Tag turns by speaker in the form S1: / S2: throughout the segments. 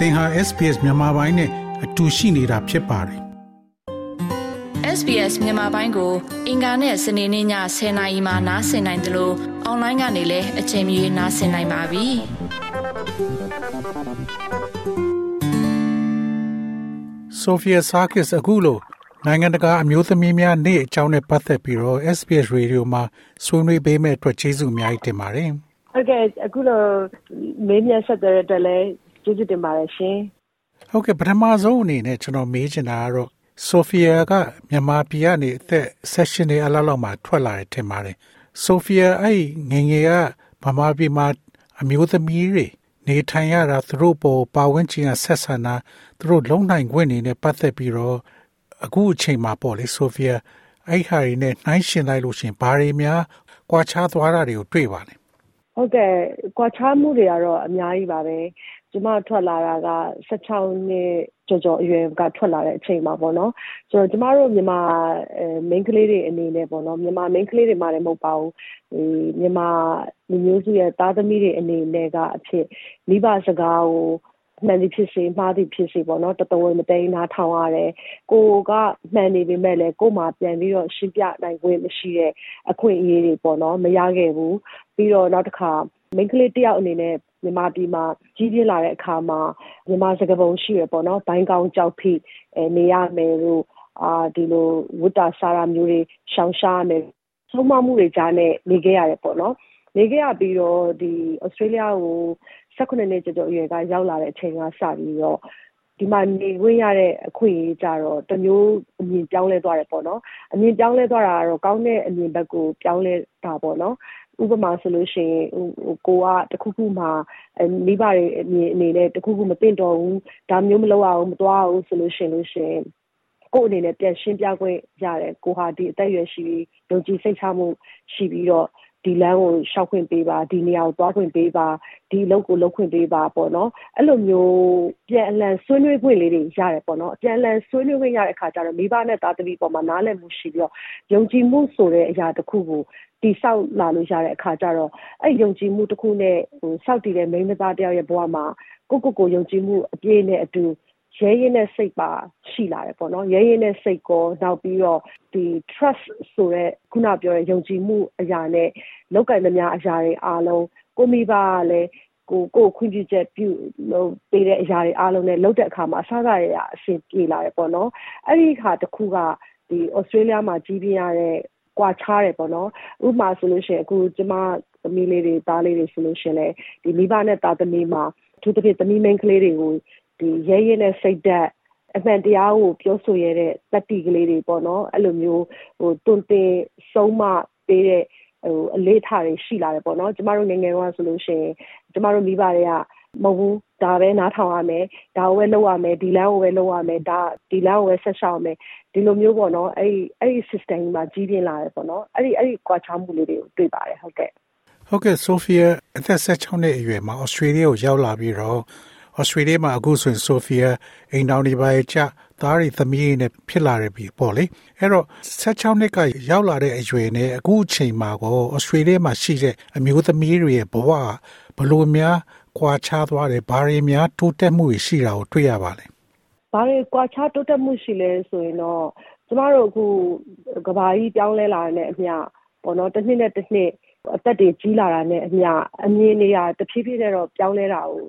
S1: သင်ဟာ SPS မြန်မာပိုင်းနဲ့အတူရှိနေတာဖြစ်ပါတယ်
S2: SBS မြန်မာပိုင်းကို အင်ကာနဲ့စနေနေ့ည10:00နာရီမှနားဆင်နိုင်တယ်လို့အွန်လိုင်းကနေလည်းအချိန်မီနားဆင်နိုင်ပါပြီ။
S1: Sophia Sarkis အခုလိုနိုင်ငံတကာအမျိုးသမီးများနေ့အကြောင်းနဲ့ပတ်သက်ပြီးတော့ SBS Radio မှာဆွေးနွေးပေးမဲ့အတွက်ကျေးဇူးအများကြီးတင်ပါတယ်။
S3: ဟုတ်ကဲ့အခုလိုမေးမြန်းဆက်တဲ့အတွက်လည်း ကျေးဇူးတင်ပါတယ်ရှင်
S1: ဟုတ်ကဲ့ပထမဆုံးအနေနဲ့ကျွန်တော်မေးချင်တာကတော့ဆိုဖီယာကမြန်မာပြည်ကနေအသက် session တွေအလားလောက်မှထွက်လာတယ်ထင်ပါတယ်ဆိုဖီယာအဲ့ငငယ်ကဗမာပြည်မှာအမျိုးသမီးတွေနေထိုင်ရတာသူတို့ပေါ်ပါဝင်ချင်ဆက်ဆံတာသူတို့လုံနိုင်ခွင့်နေနဲ့ပတ်သက်ပြီးတော့အခုအချိန်မှာပေါ့လေဆိုဖီယာအဲ့ဟာတွေနဲ့နှိုင်းရှင်လိုက်လို့ရှင်ဘာတွေများကွာခြားသွားတာတွေကိုတွေ့ပါလဲ
S3: ဟုတ်ကဲ့ကွာခြားမှုတွေကတော့အများကြီးပါပဲ ကျမထွက်လာတာက16နှစ်ကျော်ကျော်အရွယ်ကထွက်လာတဲ့အချိန်မှာပေါ့နော်ဆိုတော့ကျမတို့မြန်မာအဲ main ကလေးတွေအနေနဲ့ပေါ့နော်မြန်မာ main ကလေးတွေမှလည်းမဟုတ်ပါဘူးဒီမြန်မာလူမျိုးစုရဲ့သားသမီးတွေအနေနဲ့ကအဖြစ်မိဘစကားကိုမှန်သည်ဖြစ်စေမှားသည်ဖြစ်စေပေါ့နော်တတော်မတိန်နားထောင်ရတယ်ကိုကမှန်နေပေမဲ့လည်းကို့မှာပြန်ပြီးတော့ရှင်းပြနိုင်ခွင့်မရှိတဲ့အခွင့်အရေးတွေပေါ့နော်မရခဲ့ဘူးပြီးတော့နောက်တစ်ခါမိန်းကလေးတယောက်အနေနဲ့ မြန်မာပြည်မှာကြီးပြင်းလာတဲ့အခါမှာမြန်မာစကားပုံရှိရပေါ့နော်ဘိုင်းကောင်းကြောက်ဖိအဲနေရမယ်လို့အာဒီလိုဝတ္တာစာရာမျိုးတွေရှောင်ရှားမယ်ဆုံးမမှုတွေကြားနဲ့နေခဲ့ရတယ်ပေါ့နော်နေခဲ့ရပြီးတော့ဒီဩစတြေးလျကို18နှစ်ကျော်ကျော်အရွယ်ကရောက်လာတဲ့အချိန်ကစပြီးတော့ဒီမှာနေဝင်ရတဲ့အခွင့်အရေးကြတော့တမျိုးအမြင်ပြောင်းလဲသွားတယ်ပေါ့နော်အမြင်ပြောင်းလဲသွားတာကတော့ကောင်းတဲ့အမြင်ဘက်ကိုပြောင်းလဲတာပေါ့နော် ဥပမာဆိုလို့ရှိရင်ဟိုကိုကတခုခုမှမိဘတွေအမြင်အနေနဲ့တခုခုမသိတော့ဘူးဒါမျိုးမလုပ်အောင်မသွားအောင်ဆိုလို့ရှိရင်လို့ရှိရင်ကို့အနေနဲ့ပြန်ရှင်းပြခွင့်ရတယ်ကိုဟာဒီအသက်အရွယ်ရှိပြီးယုံကြည်စိတ်ချမှုရှိပြီးတော့ ဒီလမ်းကိုရှောက်ခွင့်ပေးပါဒီနေရာကိုသွားခွင့်ပေးပါဒီအလုပ်ကိုလုပ်ခွင့်ပေးပါပေါ့နော်အဲ့လိုမျိုးပြန်အလန်ဆွေးနွေးခွင့်လေးတွေရတယ်ပေါ့နော်ပြန်အလန်ဆွေးနွေးခွင့်ရတဲ့အခါကျတော့မိဘနဲ့သားသမီးပေါ်မှာနားလည်မှုရှိပြီးတော့ယုံကြည်မှုဆိုတဲ့အရာတစ်ခုကိုတိဆောက်လာလို့ရတဲ့အခါကျတော့အဲ့ယုံကြည်မှုတစ်ခုနဲ့ဟိုစောက်တည်တဲ့မိန်းမသားတယောက်ရဲ့ဘဝမှာကိုကိုကိုယုံကြည်မှုအပြည့်နဲ့အတူ ရဲရင်တဲ့စိတ်ပါရှိလာတယ်ပေါ့နော်ရဲရင်တဲ့စိတ်ကိုနောက်ပြီးတော့ဒီ trust ဆိုတဲ့ခုနပြောတဲ့ယုံကြည်မှုအရာနဲ့လောက်ကင်သမျှအရာတွေအားလုံးကိုမိဘကလည်းကိုကိုခွင့်ပြုချက်ပြုလို့ပေးတဲ့အရာတွေအားလုံးနဲ့လုပ်တဲ့အခါမှာအစားအစာတွေအဆင်ပြေလာတယ်ပေါ့နော်အဲ့ဒီခါတစ်ခုကဒီဩစတြေးလျမှာကြီးပြင်းရတဲ့ကွာခြားတယ်ပေါ့နော်ဥပမာဆိုလို့ရှိရင်အခုကျမသမီးလေးတွေသားလေးတွေဆိုလို့ရှိရင်လည်းဒီမိဘနဲ့သားသမီးမှာအထူးသဖြင့်သမီးမိန်းကလေးတွေကို ဒီရဲရဲနဲ့စိတ်ဓာတ်အမှန်တရားကိုပြောဆိုရတဲ့တတိကလေးတွေပေါ့နော်အဲ့လိုမျိုးဟိုတွင်တင်ဆုံးမပေးတဲ့ဟိုအလေးထားတွေရှိလာတယ်ပေါ့နော်ကျမတို့ငငယ်တော့ဆိုလို့ရှိရင်ကျမတို့မိဘတွေကမဟုတ်ဘူးဒါပဲနားထောင်ရမယ်ဒါကိုပဲလုပ်ရမယ်ဒီလမ်းကိုပဲလုပ်ရမယ်ဒါဒီလမ်းကိုပဲဆက်ရှောက်မယ်ဒီလိုမျိုးပေါ့နော်အဲ့ဒီအဲ့ဒီ system မှာကြီးပြင်းလာတယ်ပေါ့နော်အဲ့ဒီအဲ့ဒီကွာခြားမှုလေးတွေကိုတွေ့ပါတယ်ဟုတ်ကဲ့
S1: ဟုတ်ကဲ့ဆိုဖီယာအသက်16နှစ်အရွယ်မှာဩစတြေးလျကိုရောက်လာပြီးတော့ ဩစတြေးလျမှာအခုဆိုရင်ဆိုဖီယာအိမ်တော်ဒီပါချသားရီသမီးနဲ့ဖြစ်လာတယ်ပြီပေါ့လေအဲ့တော့16နှစ်ကရောက်လာတဲ့အရွယ်နဲ့အခုအချိန်မှာကိုဩစတြေးလျမှာရှိတဲ့အမျိုးသမီးတွေရဲ့ဘဝဘလို့များကွာခြားသွားတယ်ဘာတွေများတိုးတက်မှုရှိတာကိုတွေ့ရပါလဲ
S3: ဘာတွေကွာခြားတိုးတက်မှုရှိလဲဆိုရင်တော့ကျမတို့အခုကဘာကြီးပြောင်းလဲလာတဲ့အမျှပေါ့နော်တစ်နှစ်နဲ့တစ်နှစ်အသက်တွေကြီးလာတာနဲ့အမျှအမြင်တွေကတဖြည်းဖြည်းနဲ့တော့ပြောင်းလဲတာကို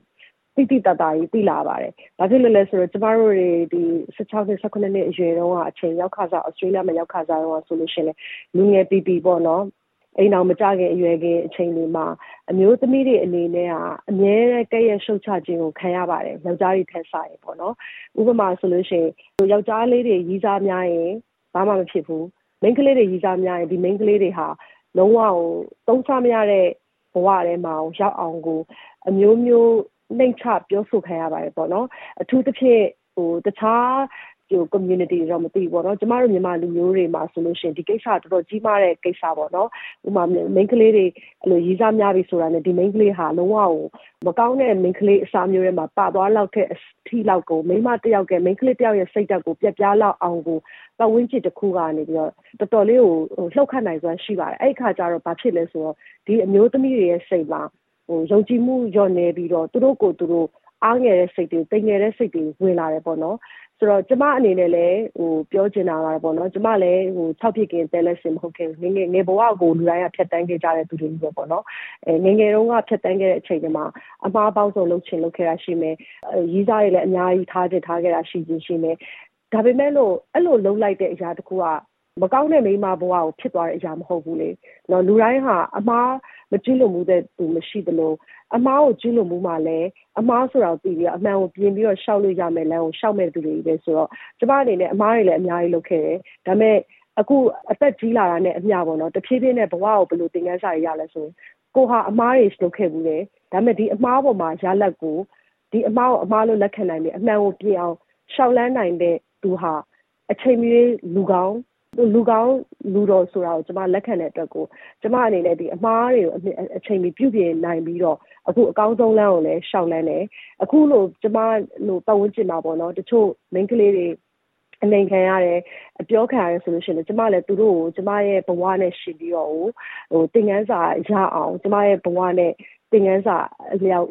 S3: တိတိတတ်တာကြီးသိလာပါတယ်။ဘာဖြစ်လို့လဲဆိုတော့ကျမတို့တွေဒီ16နှစ်18နှစ်အရွယ်တုန်းကအချိန်ရောက်ခါစားဩစတြေးလျမှာရောက်ခါစားတော့ဆိုလို့ရှိရင်လူငယ်ပီပီပေါ့နော်အိမ်အောင်မကြခင်အရွယ်ခင်အချိန်တွေမှာအမျိုးသမီးတွေအနေနဲ့ကအမြဲတမ်းကဲ့ရဲ့ရှုတ်ချခြင်းကိုခံရပါတယ်ယောက်ျားတွေထက်စားရင်ပေါ့နော်ဥပမာဆိုလို့ရှိရင်ယောက်ျားလေးတွေရီးစားများရင်ဘာမှမဖြစ်ဘူးမိန်းကလေးတွေရီးစားများရင်ဒီမိန်းကလေးတွေဟာလုံးဝကိုသုံးစားမရတဲ့ဘဝထဲမှာရောက်အောင်ကိုအမျိုးမျိုး နှိမ်ချပြောဆိုခံရပါတယ်ပေါ့နော်အထူးသဖြင့်ဟိုတခြားဟို community တော့မသိဘူးပေါ့နော်ကျမတို့မြန်မာလူမျိုးတွေမှာဆိုလို့ရှိရင်ဒီကိစ္စတော်တော်ကြီးမားတဲ့ကိစ္စပေါ့နော်ဥပမာ main ကလေးတွေအဲ့လိုရေးစားများပြီဆိုတာနဲ့ဒီ main ကလေးဟာလုံးဝကိုမကောင်းတဲ့ main ကလေးအစားမျိုးတွေမှာပသွားလောက်တဲ့အထီလောက်ကိုမိမတယောက်က main ကလေးတယောက်ရဲ့စိတ်ဓာတ်ကိုပြက်ပြားလောက်အောင်ကိုပတ်ဝန်းကျင်တစ်ခုကနေပြီးတော့တော်တော်လေးကိုလှုပ်ခတ်နိုင်စွမ်းရှိပါတယ်အဲ့ခါကျတော့ဘာဖြစ်လဲဆိုတော့ဒီအမျိုးသမီးတွေရဲ့စိတ်မှာ ဟိုယုံကြည်မှုညော့နေပြီးတော့သူတို့ကိုသူတို့အားငယ်တဲ့စိတ်တွေတိမ်ငယ်တဲ့စိတ်တွေဝင်လာတယ်ပေါ့နော်ဆိုတော့ကျမအနေနဲ့လည်းဟိုပြောချင်တာကတော့ပေါ့နော်ကျမလည်းဟို6ဖြစ်ခင်တဲလက်စင်မဟုတ်ခင်ငငယ်ငယ်ဘဝကိုလူတိုင်းကဖြတ်တန်းခဲ့ကြတဲ့သူတွေပဲပေါ့နော်အဲငငယ်တုန်းကဖြတ်တန်းခဲ့တဲ့အချိန်တွေမှာအမှားပေါင်းစုံလုပ်ချင်လုပ်ခဲ့တာရှိမယ်ရီးစားတွေလည်းအများကြီးထားချင်ထားခဲ့တာရှိချင်းရှိမယ်ဒါပေမဲ့လို့အဲ့လိုလုံးလိုက်တဲ့အရာတခုက မကောင်းတဲ့မိန်းမဘဝကိုဖြစ်သွားတဲ့အရာမဟုတ်ဘူးလေနော်လူတိုင်းဟာအမှားမကျူးလွန်မှုတဲ့သူမရှိသလိုအမားကိုကျူးလွန်မှုမှလည်းအမားဆိုတာကိုသိပြီးတော့အမှန်ကိုပြင်ပြီးတော့ရှောက်လို့ရမယ်လမ်းကိုရှောက်မဲ့သူတွေပဲဆိုတော့ကျမအနေနဲ့အမားတွေလည်းအများကြီးလုပ်ခဲ့တယ်ဒါပေမဲ့အခုအသက်ကြီးလာတာနဲ့အမျှပေါ့နော်တဖြည်းဖြည်းနဲ့ဘဝကိုဘယ်လိုသင်ခန်းစာတွေရလဲဆိုရင်ကိုဟာအမားတွေလုပ်ခဲ့ဘူးလေဒါပေမဲ့ဒီအမားပေါ်မှာရလက်ကိုဒီအမားကိုအမားလို့လက်ခံနိုင်တယ်အမှန်ကိုပြင်အောင်ရှောက်လန်းနိုင်တဲ့သူဟာအချိန်မီလူကောင်း လူကောင်းလူတော်ဆိုတာကို ကျမလက်ခံတဲ့အတွက်ကို ကျမအနေနဲ့ဒီအမားတွေကို အချိန်မီပြုပြင်နိုင်ပြီးတော့ အခုအကောင်းဆုံးလမ်းကိုလည်းရှောက်လန်းတယ် အခုလို့ကျမလို့ပတ်ဝန်းကျင်မှာပေါ့နော် တချို့ main ကလေးတွေ အနေခံရတယ် အပြောခံရတယ်ဆိုလို့ရှိရင် ကျမလည်း သူတို့ကို ကျမရဲ့ ဘဝနဲ့ရှင်ပြီးတော့ဟိုသင်ခန်းစာရအောင် ကျမရဲ့ ဘဝနဲ့ သင်ခန်းစာအလျောက်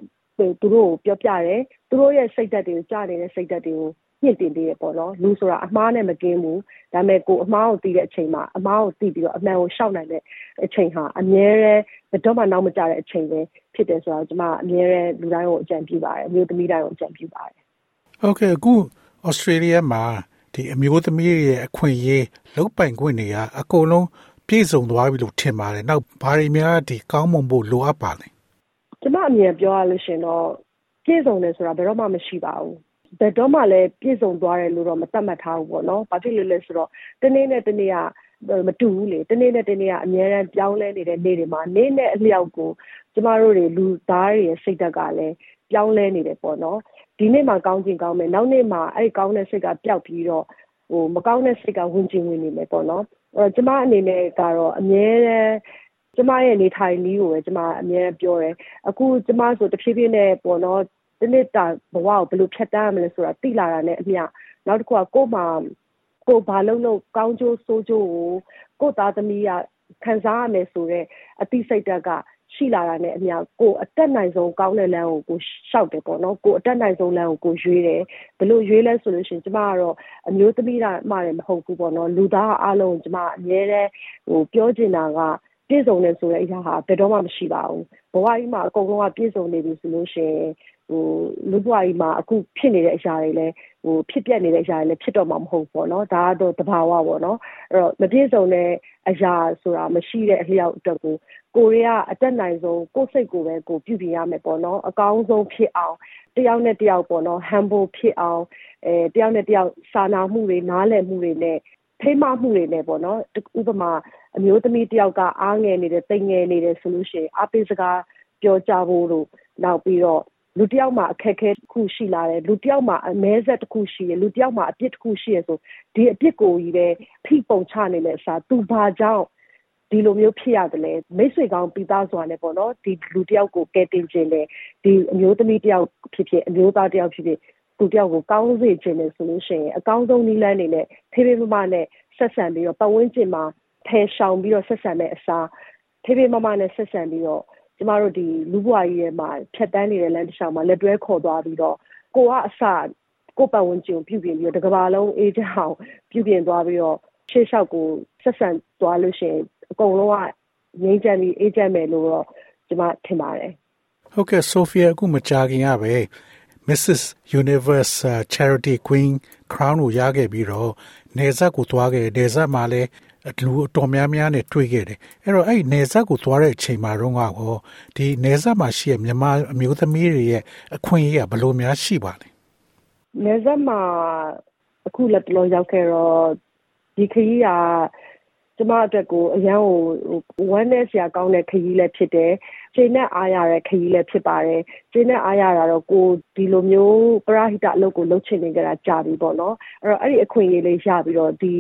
S3: သူတို့ကို ပြောပြတယ် သူတို့ရဲ့ စိတ်ဓာတ်တွေကိုကြားနေတဲ့ စိတ်ဓာတ်တွေကို မြင့်တင်ပေးရပေါ့နော်လူဆိုတာအမားနဲ့မကင်းဘူးဒါပေမဲ့ကိုအမားကိုသိတဲ့အချိန်မှာအမားကိုသိပြီးတော့အမှန်ကိုရှောက်နိုင်တဲ့အချိန်ဟာအမြဲတမ်းဘယ်တော့မှနောက်မကျတဲ့အချိန်ပဲဖြစ်တယ်ဆိုတော့ကျွန်မအမြဲတမ်းလူတိုင်းကိုအကြံပြုပါတယ်အမျိုးသမီးတိုင်းကိုအကြံပြုပါတယ်
S1: ဟုတ်ကဲ့အခုဩစတြေးလျမှာဒီအမျိုးသမီးရဲ့အခွင့်အရေးလုံးပိုင်ခွင့်တွေကအကုန်လုံးပြည့်စုံသွားပြီလို့ထင်ပါတယ်နောက်ဘာတွေများဒီကောင်းမွန်ဖို့လိုအပ်ပါလဲ
S3: ကျွန်မအမြင်ပြောရလို့ရှင်တော့ပြည့်စုံတယ်ဆိုတာဘယ်တော့မှမရှိပါဘူး ဘယ်တော့မှလည်းပြည့်စုံသွားတယ်လို့တော့မသတ်မှတ်ထားဘူးပေါ့နော်။ဘာဖြစ်လို့လဲဆိုတော့တနေ့နဲ့တနေ့ကမတူဘူးလေ။တနေ့နဲ့တနေ့ကအများအားပြောင်းလဲနေတဲ့နေ့တွေမှာနေ့နဲ့အလျောက်ကိုကျမတို့တွေလူသားတွေရဲ့စိတ်ဓာတ်ကလည်းပြောင်းလဲနေတယ်ပေါ့နော်။ဒီနေ့မှာကောင်းခြင်းကောင်းမယ်။နောက်နေ့မှာအဲ့ကောင်းတဲ့စိတ်ကပျောက်ပြီးတော့ဟိုမကောင်းတဲ့စိတ်ကဝင်ကျင်ဝင်နေမယ်ပေါ့နော်။အဲ့တော့ကျမအနေနဲ့ကတော့အများအားကျမရဲ့နေထိုင်နည်းကိုပဲကျမအများပြောတယ်အခုကျမဆိုတဖြည်းဖြည်းနဲ့ပေါ့နော် တနေ့တာဘဝကိုဘယ်လိုဖြတ်တန်းရမလဲဆိုတာသိလာတာနဲ့အမျှနောက်တစ်ခုကကို့မှာကိုဘာလုံးလုံးကောင်းကျိုးဆိုးကျိုးကိုကို့သားသမီးကခံစားရမယ်ဆိုတော့အသိစိတ်ဓာတ်ကရှိလာတာနဲ့အမျှကိုအတက်နိုင်ဆုံးကောင်းတဲ့လမ်းကိုကိုရှောက်တယ်ပေါ့နော်ကိုအတက်နိုင်ဆုံးလမ်းကိုကိုရွေးတယ်ဘလို့ရွေးလဲဆိုလို့ရှိရင်ကျမကတော့အမျိုးသမီးတာမှလည်းမဟုတ်ဘူးပေါ့နော်လူသားအားလုံးကျမအမြဲတမ်းဟိုပြောချင်တာက ပြည့်စုံတယ်ဆိုတဲ့အရာဟာဘယ်တော့မှမရှိပါဘူးဘဝကြီးမှာအကုန်လုံးကပြည့်စုံနေပြီဆိုလို့ရှိရင်ဟိုလူ့ဘဝကြီးမှာအခုဖြစ်နေတဲ့အရာတွေလည်းဟိုဖြစ်ပြနေတဲ့အရာတွေလည်းဖြစ်တော့မှာမဟုတ်ဘူးပေါ့နော်ဒါကတော့တဘာဝပေါ့နော်အဲ့တော့မပြည့်စုံတဲ့အရာဆိုတာမရှိတဲ့အလျောက်အတွက်ကိုကိုရီးယားအတက်နိုင်ဆုံးကိုယ်စိတ်ကိုပဲကိုပြုပြင်ရမယ်ပေါ့နော်အကောင်းဆုံးဖြစ်အောင်တယောက်နဲ့တယောက်ပေါ့နော် humble ဖြစ်အောင်အဲတယောက်နဲ့တယောက်စာနာမှုတွေနားလည်မှုတွေနဲ့ထိမမှုတွေနဲ့ပေါ့နော်ဥပမာ အမျိုးသမီးတယောက်က အားငယ်နေတယ်တိမ်ငယ်နေတယ်ဆိုလို့ရှိရင်အပိစကားပြောကြဖို့လို့ နောက်ပြီးတော့ လူတယောက်မှာ အခက်အခဲတစ်ခုရှိလာတယ် လူတယောက်မှာ အမဲဆက်တစ်ခုရှိရလူတယောက်မှာ အပြစ်တစ်ခုရှိရဆို ဒီအပြစ်ကိုကြီးပဲ ဖိပုံချနေတဲ့အစား သူဘာကြောင့် ဒီလိုမျိုးဖြစ်ရတယ်လဲ မိတ်ဆွေကောင်းပြီးသားစွာနဲ့ပေါ့နော် ဒီလူတယောက်ကိုကဲတင်ခြင်းတယ် ဒီအမျိုးသမီးတယောက်ဖြစ်ဖြစ် အမျိုးသားတယောက်ဖြစ်ဖြစ် သူတယောက်ကို ကောင်းစေခြင်းတယ်ဆိုလို့ရှိရင် အကောင်းဆုံးနည်းလမ်းတွေနဲ့ ဖေးဖေးမမနဲ့ ဆက်ဆံပြီးတော့ ပတ်ဝန်းကျင်မှာ ဖယ်ရှောင်ပြီးတော့ဆက်ဆံတဲ့အစားဖေးဖေးမမနဲ့ဆက်ဆံပြီးတော့ကျမတို့ဒီလူ့ဘဝကြီးရဲ့မှာဖြတ်တန်းနေတဲ့လမ်းတစ်လျှောက်မှာလက်တွဲခေါ်သွားပြီးတော့ကိုကအစကိုပတ်ဝန်းကျင်ပြုပြင်ပြီးတော့တကဘာလုံးအေးချအောင်ပြုပြင်သွားပြီးတော့ရှေ့လျှောက်ကိုဆက်ဆံသွားလို့ရှိရင်အကုန်လုံးကငြိမ်းချမ်းပြီးအေးချမ်းမယ်လို့တော့ကျမထင်ပါတယ်
S1: ဟုတ်ကဲ့ဆိုဖီယာအခုမကြာခင်ရပဲ Mrs Universe Charity Queen Crown ကိုရခဲ့ပြီးတော့နေဆက်ကိုသွားခဲ့နေဆက်မှာလည်း လူအတော်များများနဲ့တွေ့ခဲ့တယ်အဲ့တော့အဲ့နေဆက်ကိုသွားတဲ့အချိန်မှာတော့ကောဒီနေဆက်မှာရှိတဲ့မြန်မာအမျိုးသမီးတွေရဲ့အခွင့်အရေးကဘယ်လိုများရှိပါလဲ
S3: နေဆက်မှာအခုလက်တလုံးရောက်ခဲ့တော့ဒီခရီးက ကျမအတွက်ကိုအရန်ကိုဝမ်းနဲ့ဆရာကောင်းတဲ့ခရီးလည်းဖြစ်တယ်ချိန်နဲ့အားရတဲ့ခရီးလည်းဖြစ်ပါတယ်ချိန်နဲ့အားရတာတော့ကိုဒီလိုမျိုးပရဟိတအလုပ်ကိုလုပ်ချင်နေကြတာကြာပြီပေါ့နော်အဲ့တော့အဲ့ဒီအခွင့်အရေးလေးရပြီးတော့ဒီ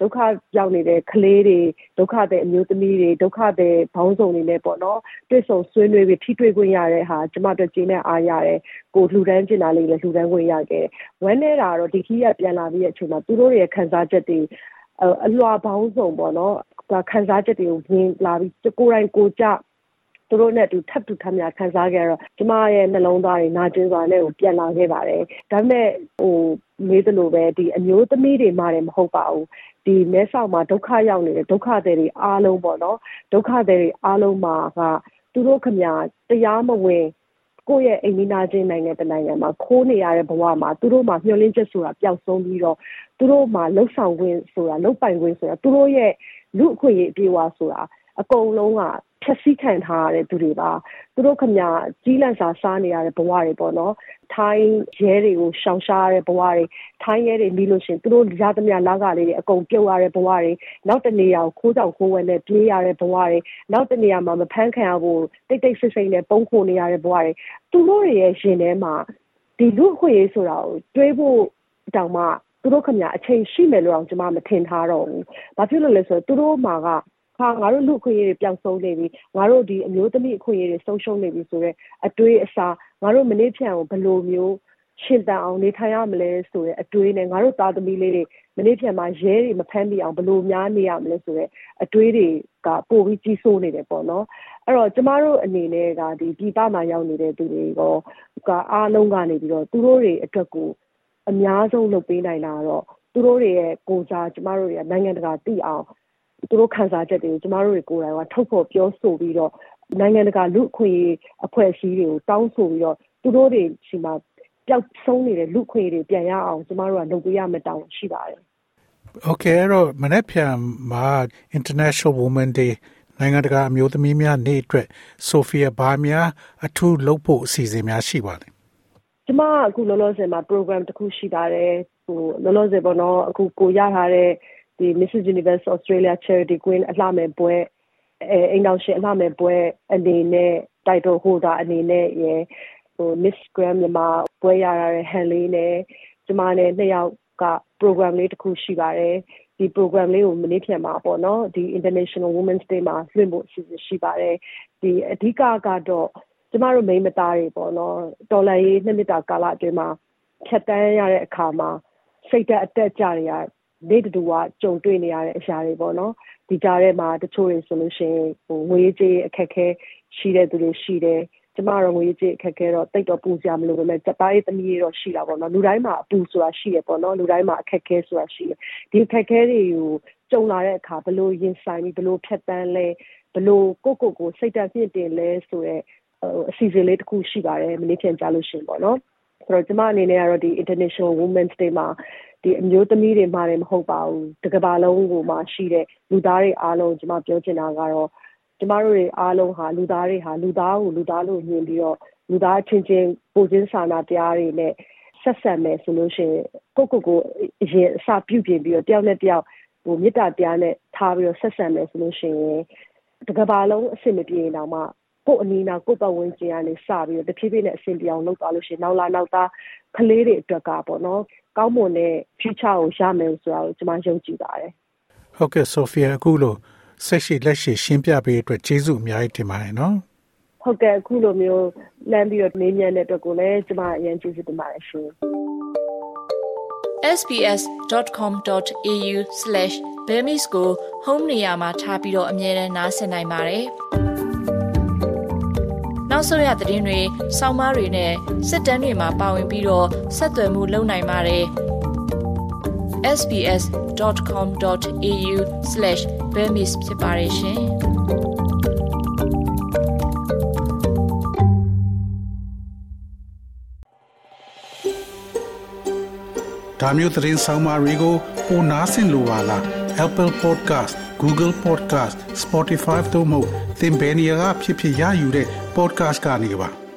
S3: ဒုက္ခရောက်နေတဲ့ကလေးတွေဒုက္ခတဲ့အမျိုးသမီးတွေဒုက္ခတဲ့ဘောင်းဆောင်တွေနဲ့ပေါ့နော်တွေ့ဆုံဆွေးနွေးပြီးထိတွေ့ခွင့်ရတဲ့ဟာကျမတို့ချိန်နဲ့အားရတယ်ကိုလှူဒန်းချင်တာလေးလည်းလှူဒန်းခွင့်ရခဲ့ဝမ်းနေတာတော့ဒီခီးကပြန်လာပြီးတဲ့အချိန်မှာသူတို့ရဲ့ခံစားချက်တွေ အလွှာပေါင်းစုံပေါ့နော်ခံစားချက်တွေကိုဝင်လာပြီးကိုယ်တိုင်ကိုကြသူတို့နဲ့အတူထပ်တူထပ်များခံစားခဲ့တော့ကျမရဲ့နှလုံးသားတွေနာကျင်စွာနဲ့ကိုပြန်လာခဲ့ပါတယ်ဒါပေမဲ့ဟိုမေးသလိုပဲဒီအမျိုးသမီးတွေမှလည်းမဟုတ်ပါဘူးဒီမဲဆောက်မှာဒုက္ခရောက်နေတဲ့ဒုက္ခတွေတွေအားလုံးပေါ့နော်ဒုက္ခတွေတွေအားလုံးမှာကသူတို့ခမတရားမဝင် ကိုယ့်ရဲ့အိမ်နီးနားချင်းနိုင်ငံတနိုင်ငံမှာခိုးနေရတဲ့ဘဝမှာသူတို့မှာမျှော်လင့်ချက်ဆိုတာပျောက်ဆုံးပြီးတော့သူတို့မှာလှုပ်ဆောင်ခွင့်ဆိုတာလှုပ်ပိုင်ခွင့်ဆိုတာသူတို့ရဲ့လူအခွင့်အရေးအပြည့်အဝဆိုတာ အကုန်လုံးကဖြည့်ဆည်းခံထားရတဲ့သူတွေပါသူတို့ခမကြီးလန့်စာစားနေရတဲ့ဘဝတွေပေါ့နော်ထိုင်းရဲတွေကိုရှောင်ရှားရတဲ့ဘဝတွေထိုင်းရဲတွေပြီးလို့ရှင်သူတို့ရသမျှလာကလေးတွေအကုန်ပြုတ်ရတဲ့ဘဝတွေနောက်တနေရာကိုခိုးကြောင်ခိုးဝဲနဲ့ပြေးရတဲ့ဘဝတွေနောက်တနေရာမှာမဖမ်းခံရဖို့တိတ်တိတ်ဆိတ်ဆိတ်နဲ့ပုံခိုနေရတဲ့ဘဝတွေသူတို့ရဲ့ရှင်ထဲမှာဒီလူအခွင့်အရေးဆိုတာကိုတွေးဖို့တောင်မှသူတို့ခမအချိန်ရှိမယ်လို့တော့ကျွန်မမထင်ထားတော့ဘူး။ဘာဖြစ်လို့လဲဆိုတော့သူတို့မှာက ဟာငါတို့လူအခွင့်အရေးတွေပျောက်ဆုံးနေပြီငါတို့ဒီအမျိုးသမီးအခွင့်အရေးတွေဆုံးရှုံးနေပြီဆိုတော့အတွေးအစားငါတို့မနေ့ဖြန်ကိုဘယ်လိုမျိုးရှင်တန်အောင်နေထိုင်ရမလဲဆိုတဲ့အတွေးနဲ့ငါတို့သားသမီးလေးတွေမနေ့ဖြန်မှာရဲတွေမဖမ်းမိအောင်ဘယ်လိုများနေရမလဲဆိုတဲ့အတွေးတွေကပိုပြီးကြီးစိုးနေတယ်ပေါ့နော်အဲ့တော့ကျမတို့အနေနဲ့ကဒီပြည်ပမှာရောက်နေတဲ့သူတွေကကအားလုံးကနေပြီးတော့သူတို့တွေအတွက်ကိုအများဆုံးလုပ်ပေးနိုင်တာတော့သူတို့တွေရဲ့ကိုစားကျမတို့တွေကနိုင်ငံတကာသိအောင် သူတို့ခံစားချက်တွေကိုကျမတို့တွေကိုယ်တိုင်ကထုတ်ဖော်ပြောဆိုပြီးတော့နိုင်ငံတကာလူအခွင့်အရေးအဖွဲ့အစည်းတွေကိုတောင်းဆိုပြီးတော့သူတို့တွေရှိမှပျောက်ဆုံးနေတဲ့လူခွေတွေပြန်ရအောင်ကျမတို့ကလုပ်ပေးရမယ့်တောင်းရှိပါတယ်။
S1: Okay အဲ့တော့မနေ့ပြန်မှာ International Women Day နိုင်ငံတကာအမျိုးသမီးများနေ့အတွက်ဆိုဖီယာဘာများအထူးလုပ်ဖို့အစီအစဉ်များရှိပါလဲ။
S3: ကျမအခုလောလောဆယ်မှာ program တစ်ခုရှိပါတယ်။ဟိုလောလောဆယ်ပေါ့နော်အခုကိုရထားတဲ့ ဒီ Mrs Universe Australia Charity Queen အလှမယ်ပွဲအဲအိမ်တော်ရှင်အလှမယ်ပွဲအနေနဲ့ title holder အနေနဲ့ရယ်ဟို Miss Grand မြန်မာပွဲရရတဲ့ Han လေးနဲ့ကျမနဲ့နှစ်ယောက်က program လေးတစ်ခုရှိပါတယ်ဒီ program လေးကိုမနေ့ပြန်မှာပေါ့နော်ဒီ International Women's Day မှာလွှင့်ဖို့အစီအစဉ်ရှိပါတယ်ဒီအဓိကကတော့ကျမတို့မိန်းမသားတွေပေါ့နော်တော်လန်ရေးနှစ်နှစ်တာကာလအတွင်းမှာဖြတ်တန်းရတဲ့အခါမှာစိတ်ဓာတ်အတက်ကြတွေရ နေ့တူကကြုံတွေ့နေရတဲ့အရာတွေပေါ့နော်ဒီကြားထဲမှာတချို့တွေဆိုလို့ရှိရင်ဟိုငွေကြေးအခက်အခဲရှိတဲ့သူတွေရှိတယ်ကျမတော့ငွေကြေးအခက်ခဲတော့တိတ်တော့ပူစရာမလိုပဲမဲ့စက်သားရေးသမီးတွေတော့ရှိတာပေါ့နော်လူတိုင်းမှာအပူဆိုတာရှိရပေါ့နော်လူတိုင်းမှာအခက်ခဲဆိုတာရှိရဒီအခက်ခဲတွေကိုကြုံလာတဲ့အခါဘလို့ရင်ဆိုင်ပြီးဘလို့ဖြတ်တန်းလဲဘလို့ကိုကိုကိုစိတ်ဓာတ်မြင့်တင်လဲဆိုတော့အစီအစဉ်လေးတစ်ခုရှိပါတယ်မနေ့ပြန်ကြားလို့ရှင်ပေါ့နော် ဆိုတော့ကျမအနေနဲ့ကတော့ဒီ International Women's Day မှာဒီအမျိုးသမီးတွေမှလည်းမဟုတ်ပါဘူးတကဘာလုံးကိုမှရှိတဲ့လူသားတွေအားလုံးကျမပြောချင်တာကတော့ကျမတို့တွေအားလုံးဟာလူသားတွေဟာလူသားကိုလူသားလို့မြင်ပြီးတော့လူသားချင်းချင်းပိုချင်းစာနာတရားတွေနဲ့ဆက်ဆံမယ်ဆိုလို့ရှိရင်ကိုကိုကိုအရင်အစပြုပြင်ပြီးတော့တယောက်နဲ့တယောက်ဟိုမေတ္တာတရားနဲ့ထားပြီးတော့ဆက်ဆံမယ်ဆိုလို့ရှိရင်တကဘာလုံးအဆင်မပြေတော့မှ ကို့အနီးနားကို့ပတ်ဝန်းကျင်ကနေစပြီးတော့တဖြည်းဖြည်းနဲ့အဆင်ပြေအောင်လုပ်သွားလို့ရှိရင်နောက်လာနောက်သားကလေးတွေအတွက်ကပေါ့နော်ကောင်းမွန်တဲ့ future ကိုရမယ်ဆိုတာကိုကျွန်မယုံကြည်ပါတယ်
S1: ဟုတ်ကဲ့ဆိုဖီယာအခုလို့ဆက်ရှိလက်ရှိရှင်းပြပေးအတွက်ကျေးဇူးအများကြီးတင်ပါတယ်နော်
S3: ဟုတ်ကဲ့အခုလိုမျိုးလမ်းပြီးတော့မေးမြန်းတဲ့အတွက်ကိုလည်းကျွန်မအရင်ကျေးဇူးတင်ပါတယ်ရှင်
S2: sbs.com.au/bemis ကို home နေရာမှာထားပြီးတော့အမြဲတမ်းနှာစင်နိုင်ပါတယ်။ နောက်ဆုံးရသတင်းတွေ၊စောင်းမားတွေနဲ့စစ်တမ်းတွေမှာပါဝင်ပြီးတော့ဆက်သွယ်မှုလုပ်နိုင်ပါတယ်။ sbs.com.au/bemis ဖြစ်ပါတယ်ရှင်။
S1: ဒါမျိုးသတင်းဆောင်မတွေကိုပိုနားဆင်လိုပါလား Apple Podcast Google Podcast Spotify တို့မှာသင်ပင်ရာဖြစ်ဖြစ်ရယူတဲ့ podcast ကနေပါ